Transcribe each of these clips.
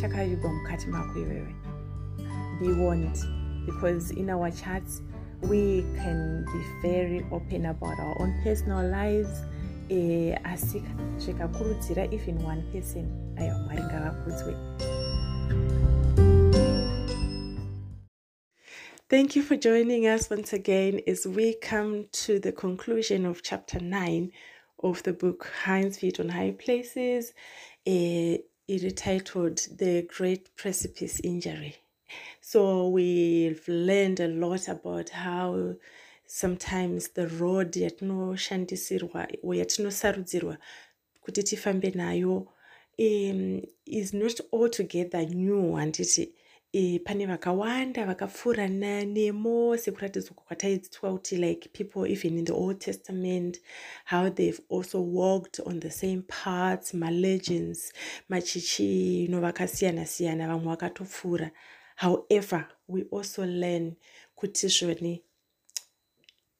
chakavigwa mukati. Be warned, because in our chats we can be very open about our own personal lives eh, asi zvikakurudzira even one person aiwa mwari ngavakudzwe Thank you for joining us once again as we come to the conclusion of chapter 9 of the book Heinz Feet on High Places. Uh, it is titled The Great Precipice Injury. So we've learned a lot about how sometimes the road yet no yatinoshandisirwa yatinosarudzirwa kuti tifambe nayo um, is not altogether new and handiti e, pane vakawanda vakapfuura nemo sekuratidzwa kwataidzitwa kuti like people even in the old testament how they've also walked on the same parts malegends machichi no vakasiyana-siyana vamwe vakatopfuura however we also learn kuti zvoni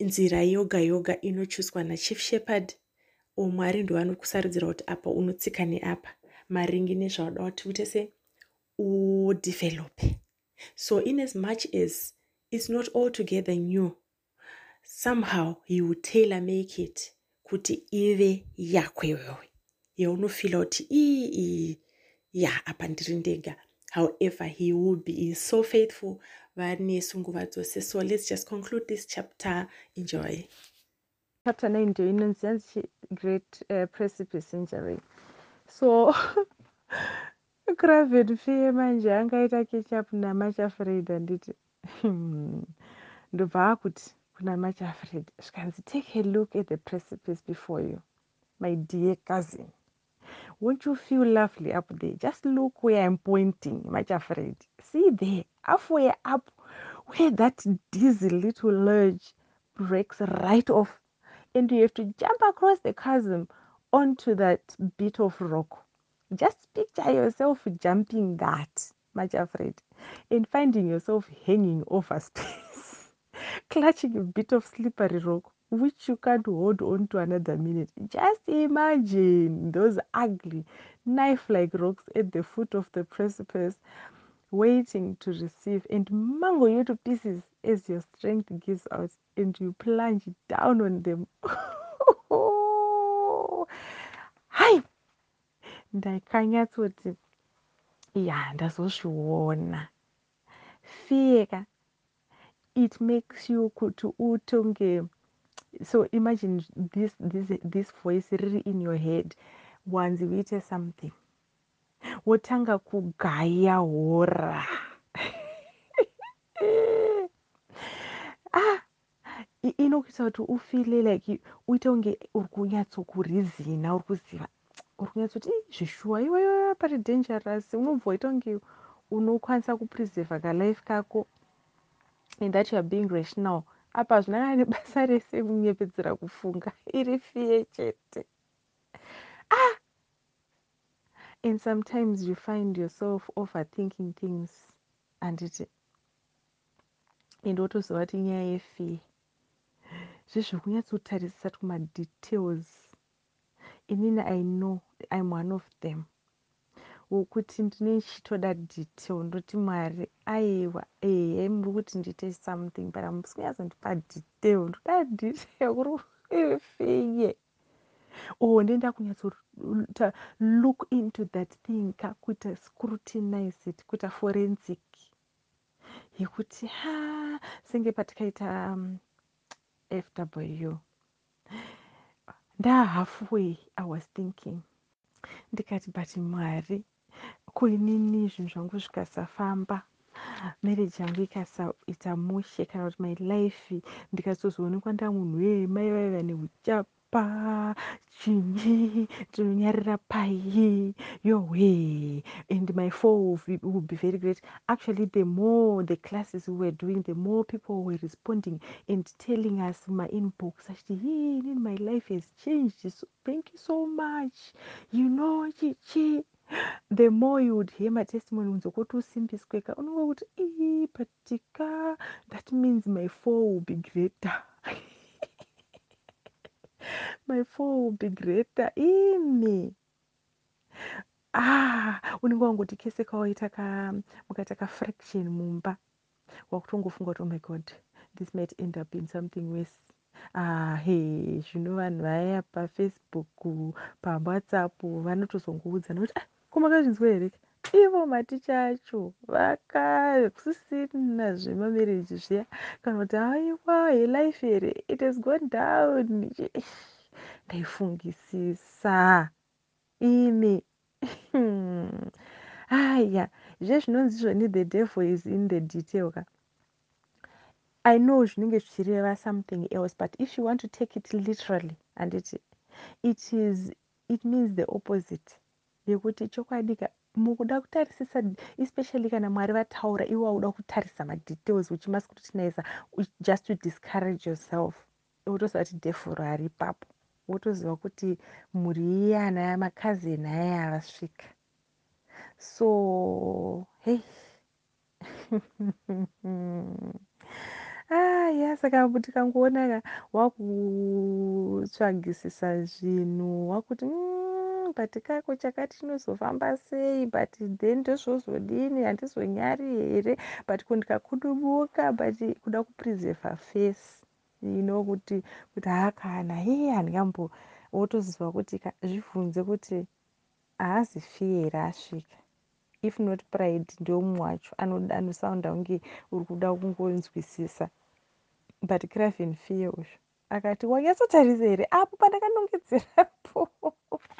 nzira yoga yoga inochuswa nachief shepherd umwari ndovanokusarudzira kuti apa unotsika neapa maringi nezvauda kuti uite se udevelope so in as much as it's not altogether new somehow he will tailor make it kuti ive yako iwewe yaunofila kuti ii ya apa however he will be so faithful. Vanesu nguva dzose. So let's just conclude this chapter. Enjoy. Chapter 9 ndio inonzi yanzi great uh, precipice injury so craven fee manje angaita ketchup namachafred anditi hmm, ndobva akuti kuna zvikanzi take a look at the precipice before you my dear cousin. Won't you feel lovely up there? Just look where i'm pointing machafred see there halfway up where that dizzy little lurge breaks right off. And you have to jump across the chasm onto that bit of rock just picture yourself jumping that much afraid and finding yourself hanging over space clutching a bit of slippery rock which you can't hold on to another minute. Just imagine those ugly knife like rocks at the foot of the precipice waiting to receive and mangle you to pieces as your strength gives out and you plunge down on them. Hai ndakanyatsoti ya ndazozviona. Fiyeka it makes you kuti utonge so imagine this, this, this voice riri in your head wanzi uite something wotanga kugaya hora. Ah inokuita kuti ufile like uite kunge uri kunyatsokurizina uri kuziva uri kunyatsoti zvishuwa iwewe pari dangerous unobva waita kunge unokwanisa kupreserva kalife kako. And that youare being rational. Apa hazvina kana nebasa rese kunyepedzera kufunga iri fiye chete. Ah! And sometimes you find yourself overthinking things anditi and wotoziva kuti nyaya yefiye zvezvokunyatsotarisisa kumadetails inini i know im one of them. Wokuti ndine chitoda detail ndoti mwari aiwa ehe muri kuti ndiite something but musikunyatsondipa detail. Ndoda detail kuri ifeye o ndenda kunyatsota look into that thing kakuita scrutinize it kuita forensic. Yekuti ha senge patikaita um, fw ndaa halfway i was thinking. Ndikati but mwari kuinini zvinhu zvangu zvikasafamba? Marriage yangu ikasaita mushe kana kuti my life. Ndikatozoonekwa nda munhu wemai vaiva neuchapa apa chinyi tinonyarira pai yowe and my fall will be, very great. Actually the more the classes we were doing the more people were responding and telling us my inbox. Achiti yini my life has changed. So thank you so much. You know chichi the more you would hear matestimony unzokuti usimbisweka unonge kuti ii eh, patika that means my fall will be greater my fall will be greater. Imi ah unenge wangoti kese kawaita ka mukaita kafraction mumba. Wakutongofunga kuti oh my god this might end up in something worse. Ah he zvino vanhu vaya pafacebook pawhatsapp vanotozongoudza nokuti ah, kumakazvinzwa here ivo maticha acho vakakusisina zvemamereji zviya. Kana kuti aiwa helife here it has gone down. Ndaifungisisa. Imi. Aya zve zvinonzi zvoni the devil is in the detail ka. I know zvinenge zvichireva something else but if you want to take it literally handiti it is it means the opposite. Yekuti chokwadi mukuda kutarisisa especially kana mwari vataura iwe wauda kutarisa madetails uchimasa kutotinaiza just to discourage yourself. Wotoziva kuti dhefuro hari ipapo. Wotoziva kuti mhuri iyana yamakazeni aya havasvika so hei aya saka tikangoonaka wakutsvagisisa zvinhu wakuti mm, but kako chakati chinozofamba sei but then ndozvozodini handizonyari here but kundikakudubuka but kuda kupreserva face you know kuti kuti hakana hei handingambo wotoziva kuti zvibvunze kuti haazifi here asvika. If not pride ndomwe wacho anosaunda kunge uri kuda kungonzwisisa. But craven fear uzvo akati wanyatsotarisa here? Apo pandakanongedzerapo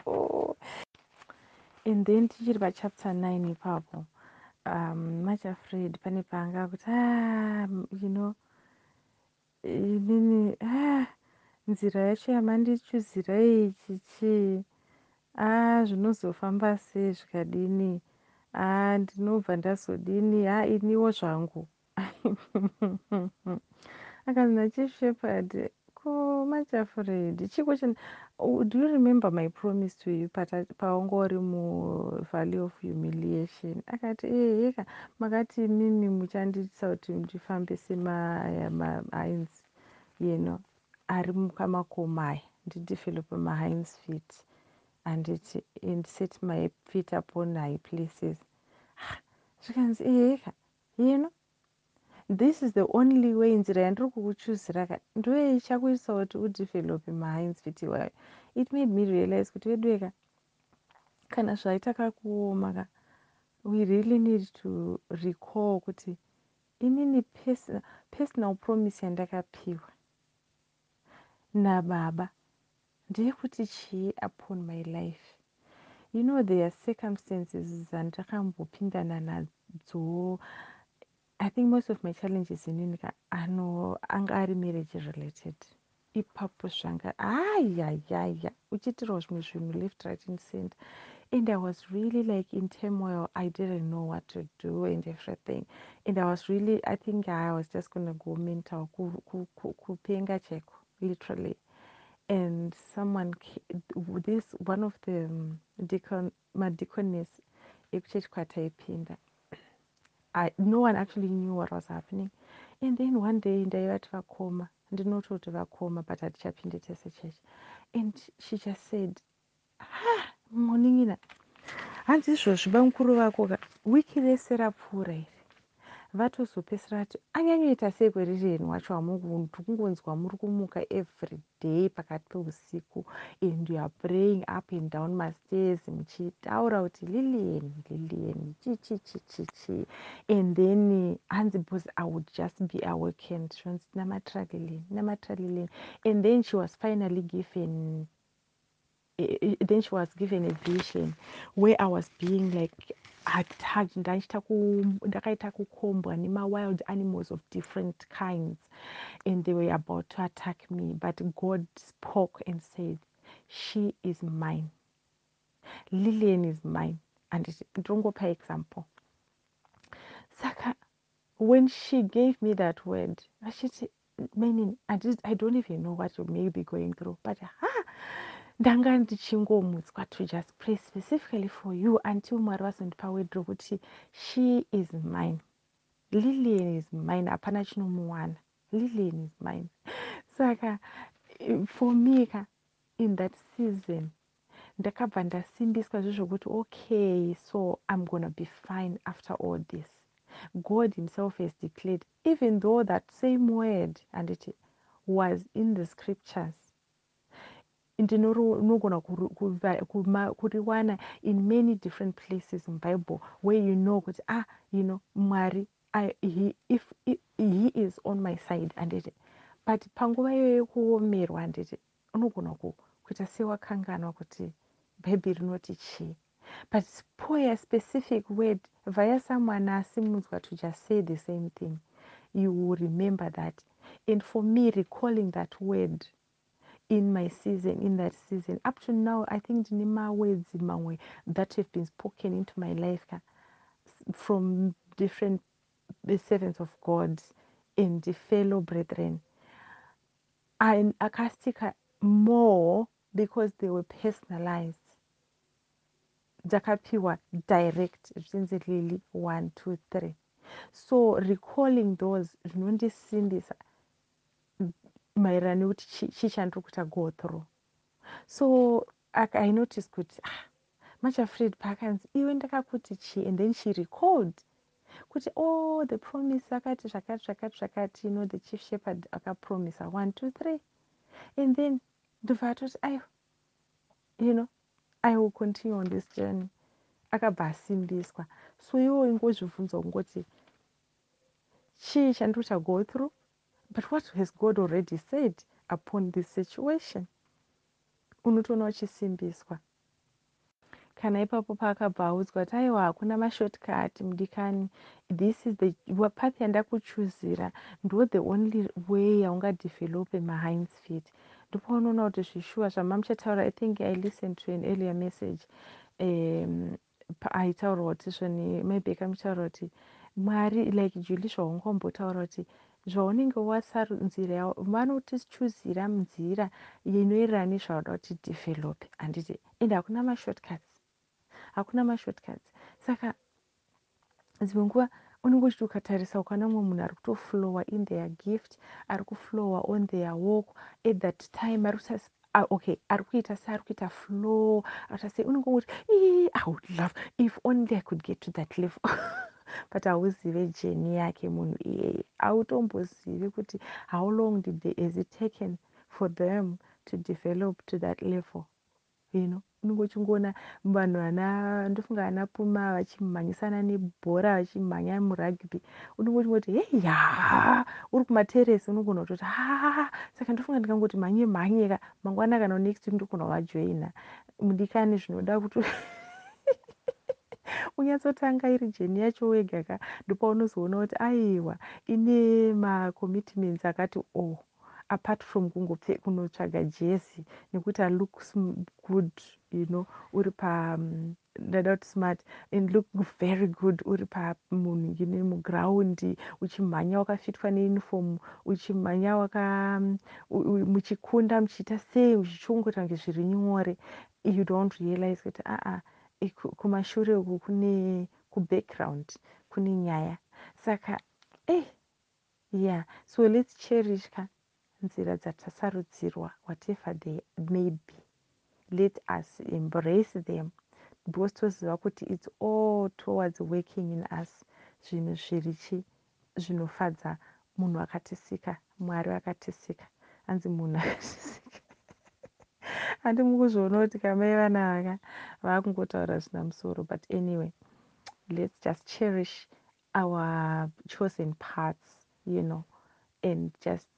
and then tichiri pachapter 9 ipapo um macha fred pane paanga kuti ah, you know inini ah, nzira yacho yamandichuzirai chichi ah, zvinozofamba sei zvikadini ah, ndinobva ndazodini? Ha ah, iniwo zvangu. Akanzi nachishepard ko machafred chiko do you remember my promise to you paunga uri muvalley of humiliation? Akati ee yeka makati mimi muchanditisa kuti ndifambe semahines you know ari mukamakomaya ndidevelope mahines feet. Anditi and set my feet upon high places. Zvikanzi ee yeka you know this is the only way nzira yandiri kukuchuzira ka ndoye ichakuisa kuti udevelope mahines feet iwayo. It made me realize kuti vedweka kana zvaita kakuoma ka we really need to recall kuti inini personal promise yandakapiwa nababa ndeyekuti chii upon my life. You know there are circumstances dzandakambopindana nadzo i think most of my challenges inini ka ano anga ari marriage related. Ipapo zvanga ayayaya uchiitirawo zvimwe zvinhu left right and center. And i was really like in turmoil. I didn't know what to do and everything. And i was really i think i was just gonna go mental kupenga chaiko literally. And someone this one of the deacon madeaconess ekuchechi kwataipinda no one actually knew what was happening. And then one day ndaivati vakoma ndinototi vakoma but hatichapinde tese chechi and she just said ha moningina hanzi izvozvi bamukuru vako ka wiki rese rapfuura iri vatozopesera vati anyanyoita sei kweriri henu wacho hamukuntu kungonzwa muri kumuka every day pakati peusiku and youare praying up and down mastairs muchitaura kuti lilian lilian chichichichichi and then hanzi because i would just be awakened zvonzi namatralilen namatralilen and then she was finally given then she was given a vision where i was being like ndakaita ku- ndakaita kukombwa nemawild animals of different kinds and they were about to attack me but god spoke and said she is mine. Lilian is mine. Anditi ndirongopa example. Saka when she gave me that word achiti meaning I, just, i don't even know what you may be going through but ha ndanga ndichingomutswa to just pray specifically for you until mwari vazondipa word rokuti she is mine. Lilian is mine hapana chinomuwana. Lilian is mine. Saka for me ka in that season ndakabva ndasimbiswa zvezvokuti okay so i'm gonna be fine after all this. God himself has declared even though that same word and it was in the scriptures ndinogona kuriwana in many different places mubible where you know kuti ah you know mwari he, if, if he is on my side anditi. But panguva iyoyo yekuomerwa anditi unogona kuita sewakanganwa kuti bhaibheri rinoti chii. But pour a specific word via someone asimunzwa to just say the same thing you will remember that. And for me recalling that word in my season in that season. Up to now i think ndine mawords mamwe that have been spoken into my life ka from different servants of god and fellow brethren. Akastika more because they were personalized. Dzakapiwa direct zvichinzi lily 1 2 3 so recalling those zvinondisimbisa maererano nekuti chii chandiri kuita go through. So i notice kuti ah, machafred paakanzi iwe ndakakuti chii? And then she recalled kuti all oh, the promise akati zvakati zvakati zvakati you know the chief shepherd akapromisa one two three. And then ndobva atoti aiwa you know i will continue on this journey. Akabva asimbiswa. So iwo ingozvibvunza kungoti chii chandiri kucha go through but what has god already said upon this situation? Unotoona uchisimbiswa. Kana ipapo paakabva audzwa kuti aiwa hakuna mashotcut mudikani. This is the path yandakuchuzira. Ndo the only way yaungadevhelope mahines feet. Ndipo unoona kuti zvishuwa zvamamuchataura i think i listened to an earlier message. Um, aitaurwa kuti zvoni maybe akamutaura kuti mwari like juli zvaungombotaura kuti zvaunenge wasarunzira vanotichuzira nzira inoererana nezvauda kuti develope handiti and hakuna mashotcuts hakuna mashotcuts saka dzimwe nguva unenge uchiti ukatarisa ukaona mumwe munhu ari kutoflowa in their gift ari kuflowa on their walk at that time ari kuita uh, okay ari kuita seari kuita flow. Arikuita sei unenge unguti i would love if only i could get to that level but hauzive jeni yake munhu iyeye. Hautombozivi kuti how long did they, has it taken for them to develop to that level? You know unenge uchingoona vanhu vana ndofunga ana puma vachimhanyisana nebhora vachimhanya murugby unenge uchingoti heya uri kumateresi unogona kutoti ha saka ndofunga ndikangoti mhanye mhanyeka mangwana kana next ndogona kuvajoina mudikani zvinoda kuti unyatsotanga iri jeni yacho wega ka ndopaunozoona kuti aiwa ine macommitments akati oh apart from kunotsvaga jezi nekuti alooks good you know uri pa ndada kuti smart and look very good uri pamunhu ine mugraundi uchimhanya wakafitwa neuniform uchimhanya waka muchikunda muchiita sei zvichiongoita kunge zviri nyore you don't realize kuti aa ah, ah, kumashure uku kune kubackground kune nyaya. Saka e eh, yeah so let's cherish ka nzira dzatasarudzirwa whatever they may be. Let us embrace them. Because toziva kuti its all towards working in us. Zvinhu zviri chi zvinofadza munhu akatisika mwari akatisika. Hanzi munhu akatisika handi mukuzviona kuti kamai vana vaka vaakungotaura zvina musoro but anyway let's just cherish our chosen parts you know and just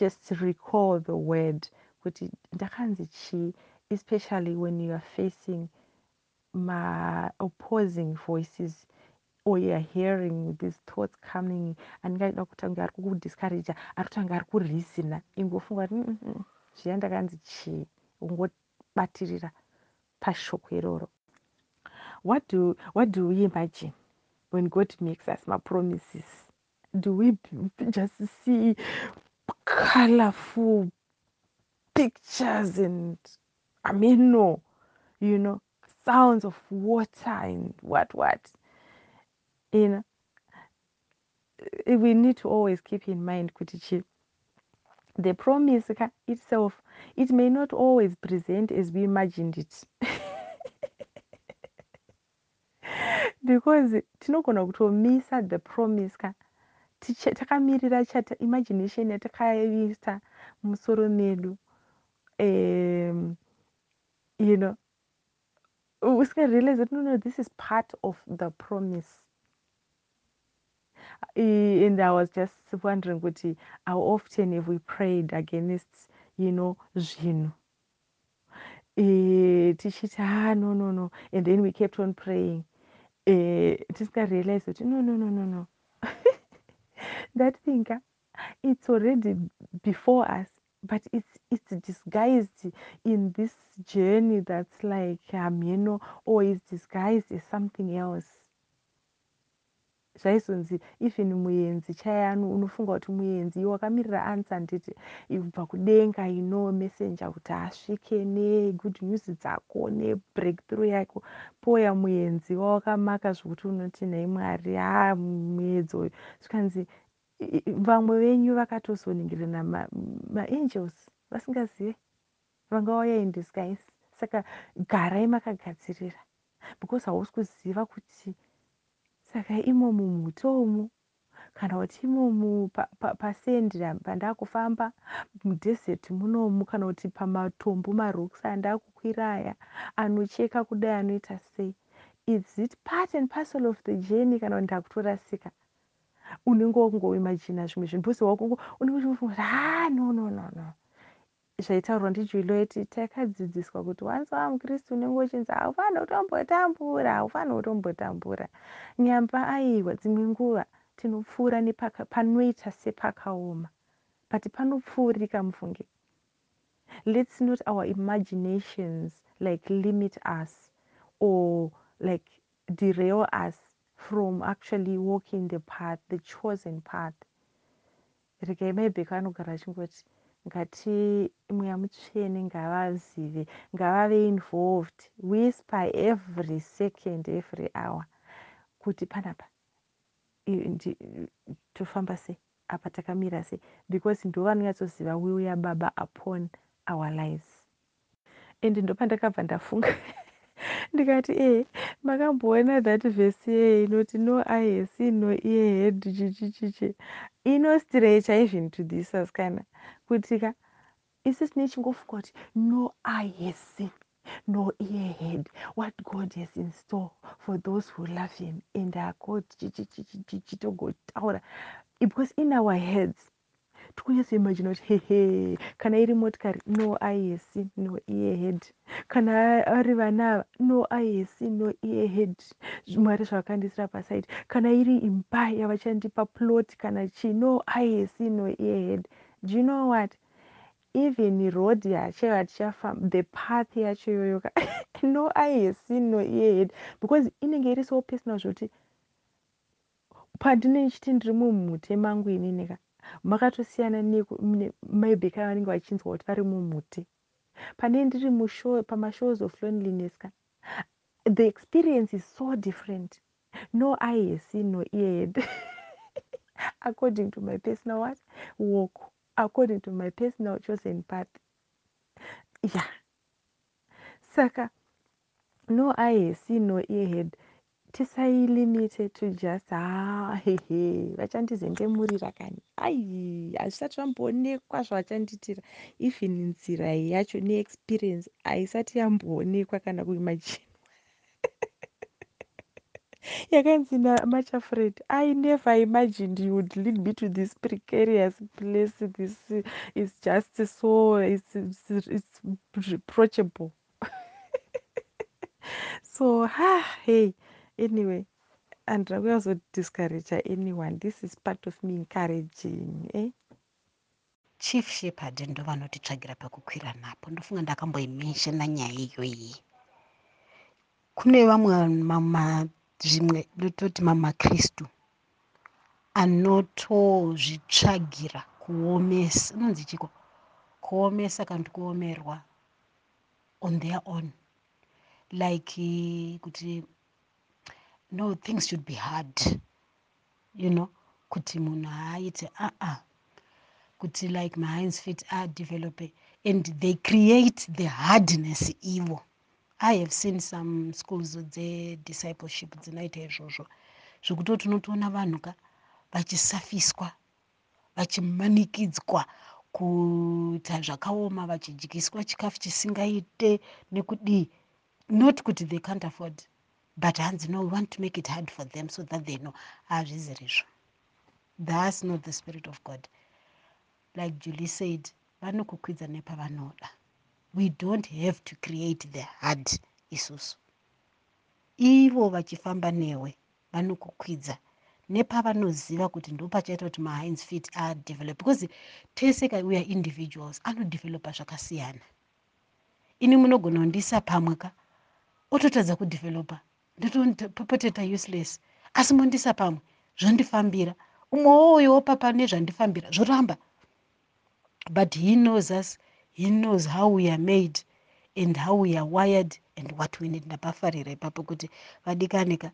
just recall the word kuti ndakanzi chii especially when you are facing ma-opposing voices or youare hearing these thoughts coming anenge achida kutanga ari kukudiscouragea ari kutanga ari kurisina ingofunga kuti zviya ndakanzi chii? Ungobatirira pashoko iroro. What do, what do we imagine when god makes us mapromises? Do we just see colorful pictures and i mean no you know sounds of water and what what? You know we need to always keep in mind kuti the promise itself it may not always present as we imagined it. Because tinogona kutomisa the promise ka takamirira chata imagination yatakaisa musoro medu um, you know usingarealize that no no this is part of the promise and i was just wondering kuti how often have we prayed against you know zvinhu tichiti ah no no no. And then we kept on praying. Tisingarealize kuti no no no no no. That thing it's already before us but it's it's disguised in this journey that's like um you know or is disguised as something else zvaizonzi even muenzi chayani unofunga kuti muenzi iwo wakamirira ansa nditi ibva kudenga ino messenger kuti asvike negood news dzako nebreakthrough yako. Poya muenzi wawakamaka zvokuti unoti nhai mwari a muedzi uyu. Zvikanzi vamwe venyu vakatozoningirana maangels ma vasingazive vangauya in disguise. Saka garai makagadzirira because hausi kuziva kuti saka imomo muti omu kana kuti imomo pasendi pandakufamba mudheseti munomu kana kuti pamatombo marooks andakukwira aya anocheka kudai anoita sei. Is it part and parcel of the journey kana kuti ndakutorasika unenge wakungoimagina zvimwe zvinhu bcause wakungo unenge uchifunga kuti ha no no no no zvaitaurwa ndijulieti takadzidziswa kuti wanzi wa mukristu unenge uchinzi haufaniri kutombotambura haufaniri kutombotambura. Nyamba aiwa dzimwe nguva tinopfuura nepanoita sepakaoma but panopfuurika mufunge let's not our imaginations like limit us or like derail us from actually walking the path the chosen path. Regai maibheko anogara achingoti ngati mweya mutsvene ngavazive ngavave involved whisper every second every hour. Kuti panapa tofamba sei apa takamira sei because ndo vanonyatsoziva will yababa upon our lives. And ndopandakabva ndafunga ndikati e makamboona that vhesi yeye inoti no ias no earhead chichichichi inostrecha even to thisas kana kuti ka isi tinechingofunga kuti no eye has seen no ear head what god has in store for those who love him and acod chichitogotaura because in our heads tikunyatsoimagina kuti hehe kana iri motikari no eye has seen no ear head. Kana ari vana ava no eye has seen no ear head. Mwari zvavakandisira pasaidi kana iri imba yavachandipa plot kana chi no eye has seen no ear head do you know what? Even road yacho yatichafamba the path yacho iyoyoka no seen no ear head because inenge iri so personal zvoti pandinenge chiti ndiri mumhute mangu ininika makatosiyana nemaibheki avanenge vachinzwa kuti vari mumhute pane ndiri pamashows of loneliness ka the experience is so different. No seen no ear head according to my personal what? Walk according to my personal chosen path. Yeah. Saka no eye see no earhead tisailimite to just ha hehe vachandizendemurira kani ai hazvisati vamboonekwa zvavachanditira. Even nzira yacho neexperience haisati yamboonekwa kana kuimajinwa yakanzi namachafred i never imagined you would lead me to this precarious place. This is just so it's, it's, reproachable. So ha hey anyway andida kuyazodiscouraja anyone. This is part of me encouraging eh? chief shepherd ndo vanotitsvagira pekukwira napo. Ndofunga ndakamboimenshona nyaya iyoyi. Kune vamwe zvimwe nototi mamakristu anotozvitsvagira kuomesa inonzi chiko? Kuomesa kana kuti kuomerwa on their own. Like kuti no things should be hard you know? Kuti munhu aaite aa uh -uh kuti like mahines fit adevelope and they create the hardness ivo i have seen some schools dzediscipleship dzinoita izvozvo. Zvekutoti unotoona vanhu ka vachisafiswa vachimanikidzwa kuita zvakaoma vachidyiswa chikafu chisingaite nekudii not kuti they can't afford but hanzi no we want to make it hard for them so that they know. Hazvizirizvo thats not the spirit of god. Like julie said vanokukwidza nepavanoda we don't have to create the hard isusu. Ivo vachifamba newe vanokukwidza nepavanoziva kuti ndo pachaita kuti mahines fit adevelop because tese ka weare individuals anodevelopa zvakasiyana. Ini munogona kundisa pamwe ka? Ototadza kudevelopa ndotopoteta useless. Asi mondisa pamwe zvondifambira umwe wowoyowo papa nezvandifambira zvoramba. But he knows us he knows how we are made and how we are wired and what we need. Ndapafarira ipapo kuti vadikanika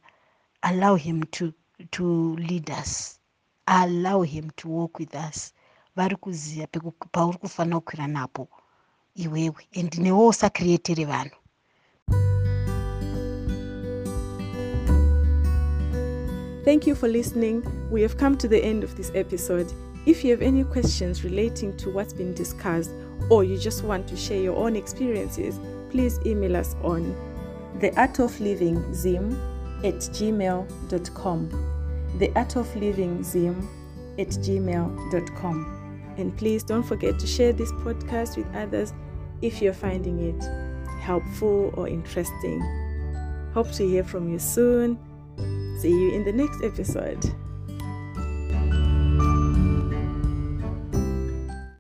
allow him to, to lead us. Allow him to walk with us. Vari kuziva pauri kufanira kukwira napo iwewe. And newo usakriyetere vanhu. Thank you for listening. We have come to the end of this episode. If you have any questions relating to what's been discussed or you just want to share your own experiences, please email us on the art of living zim at gmail.com. The art of living zim at gmail.com. And please don't forget to share this podcast with others if you're finding it helpful or interesting. Hope to hear from you soon. See you in the next episode.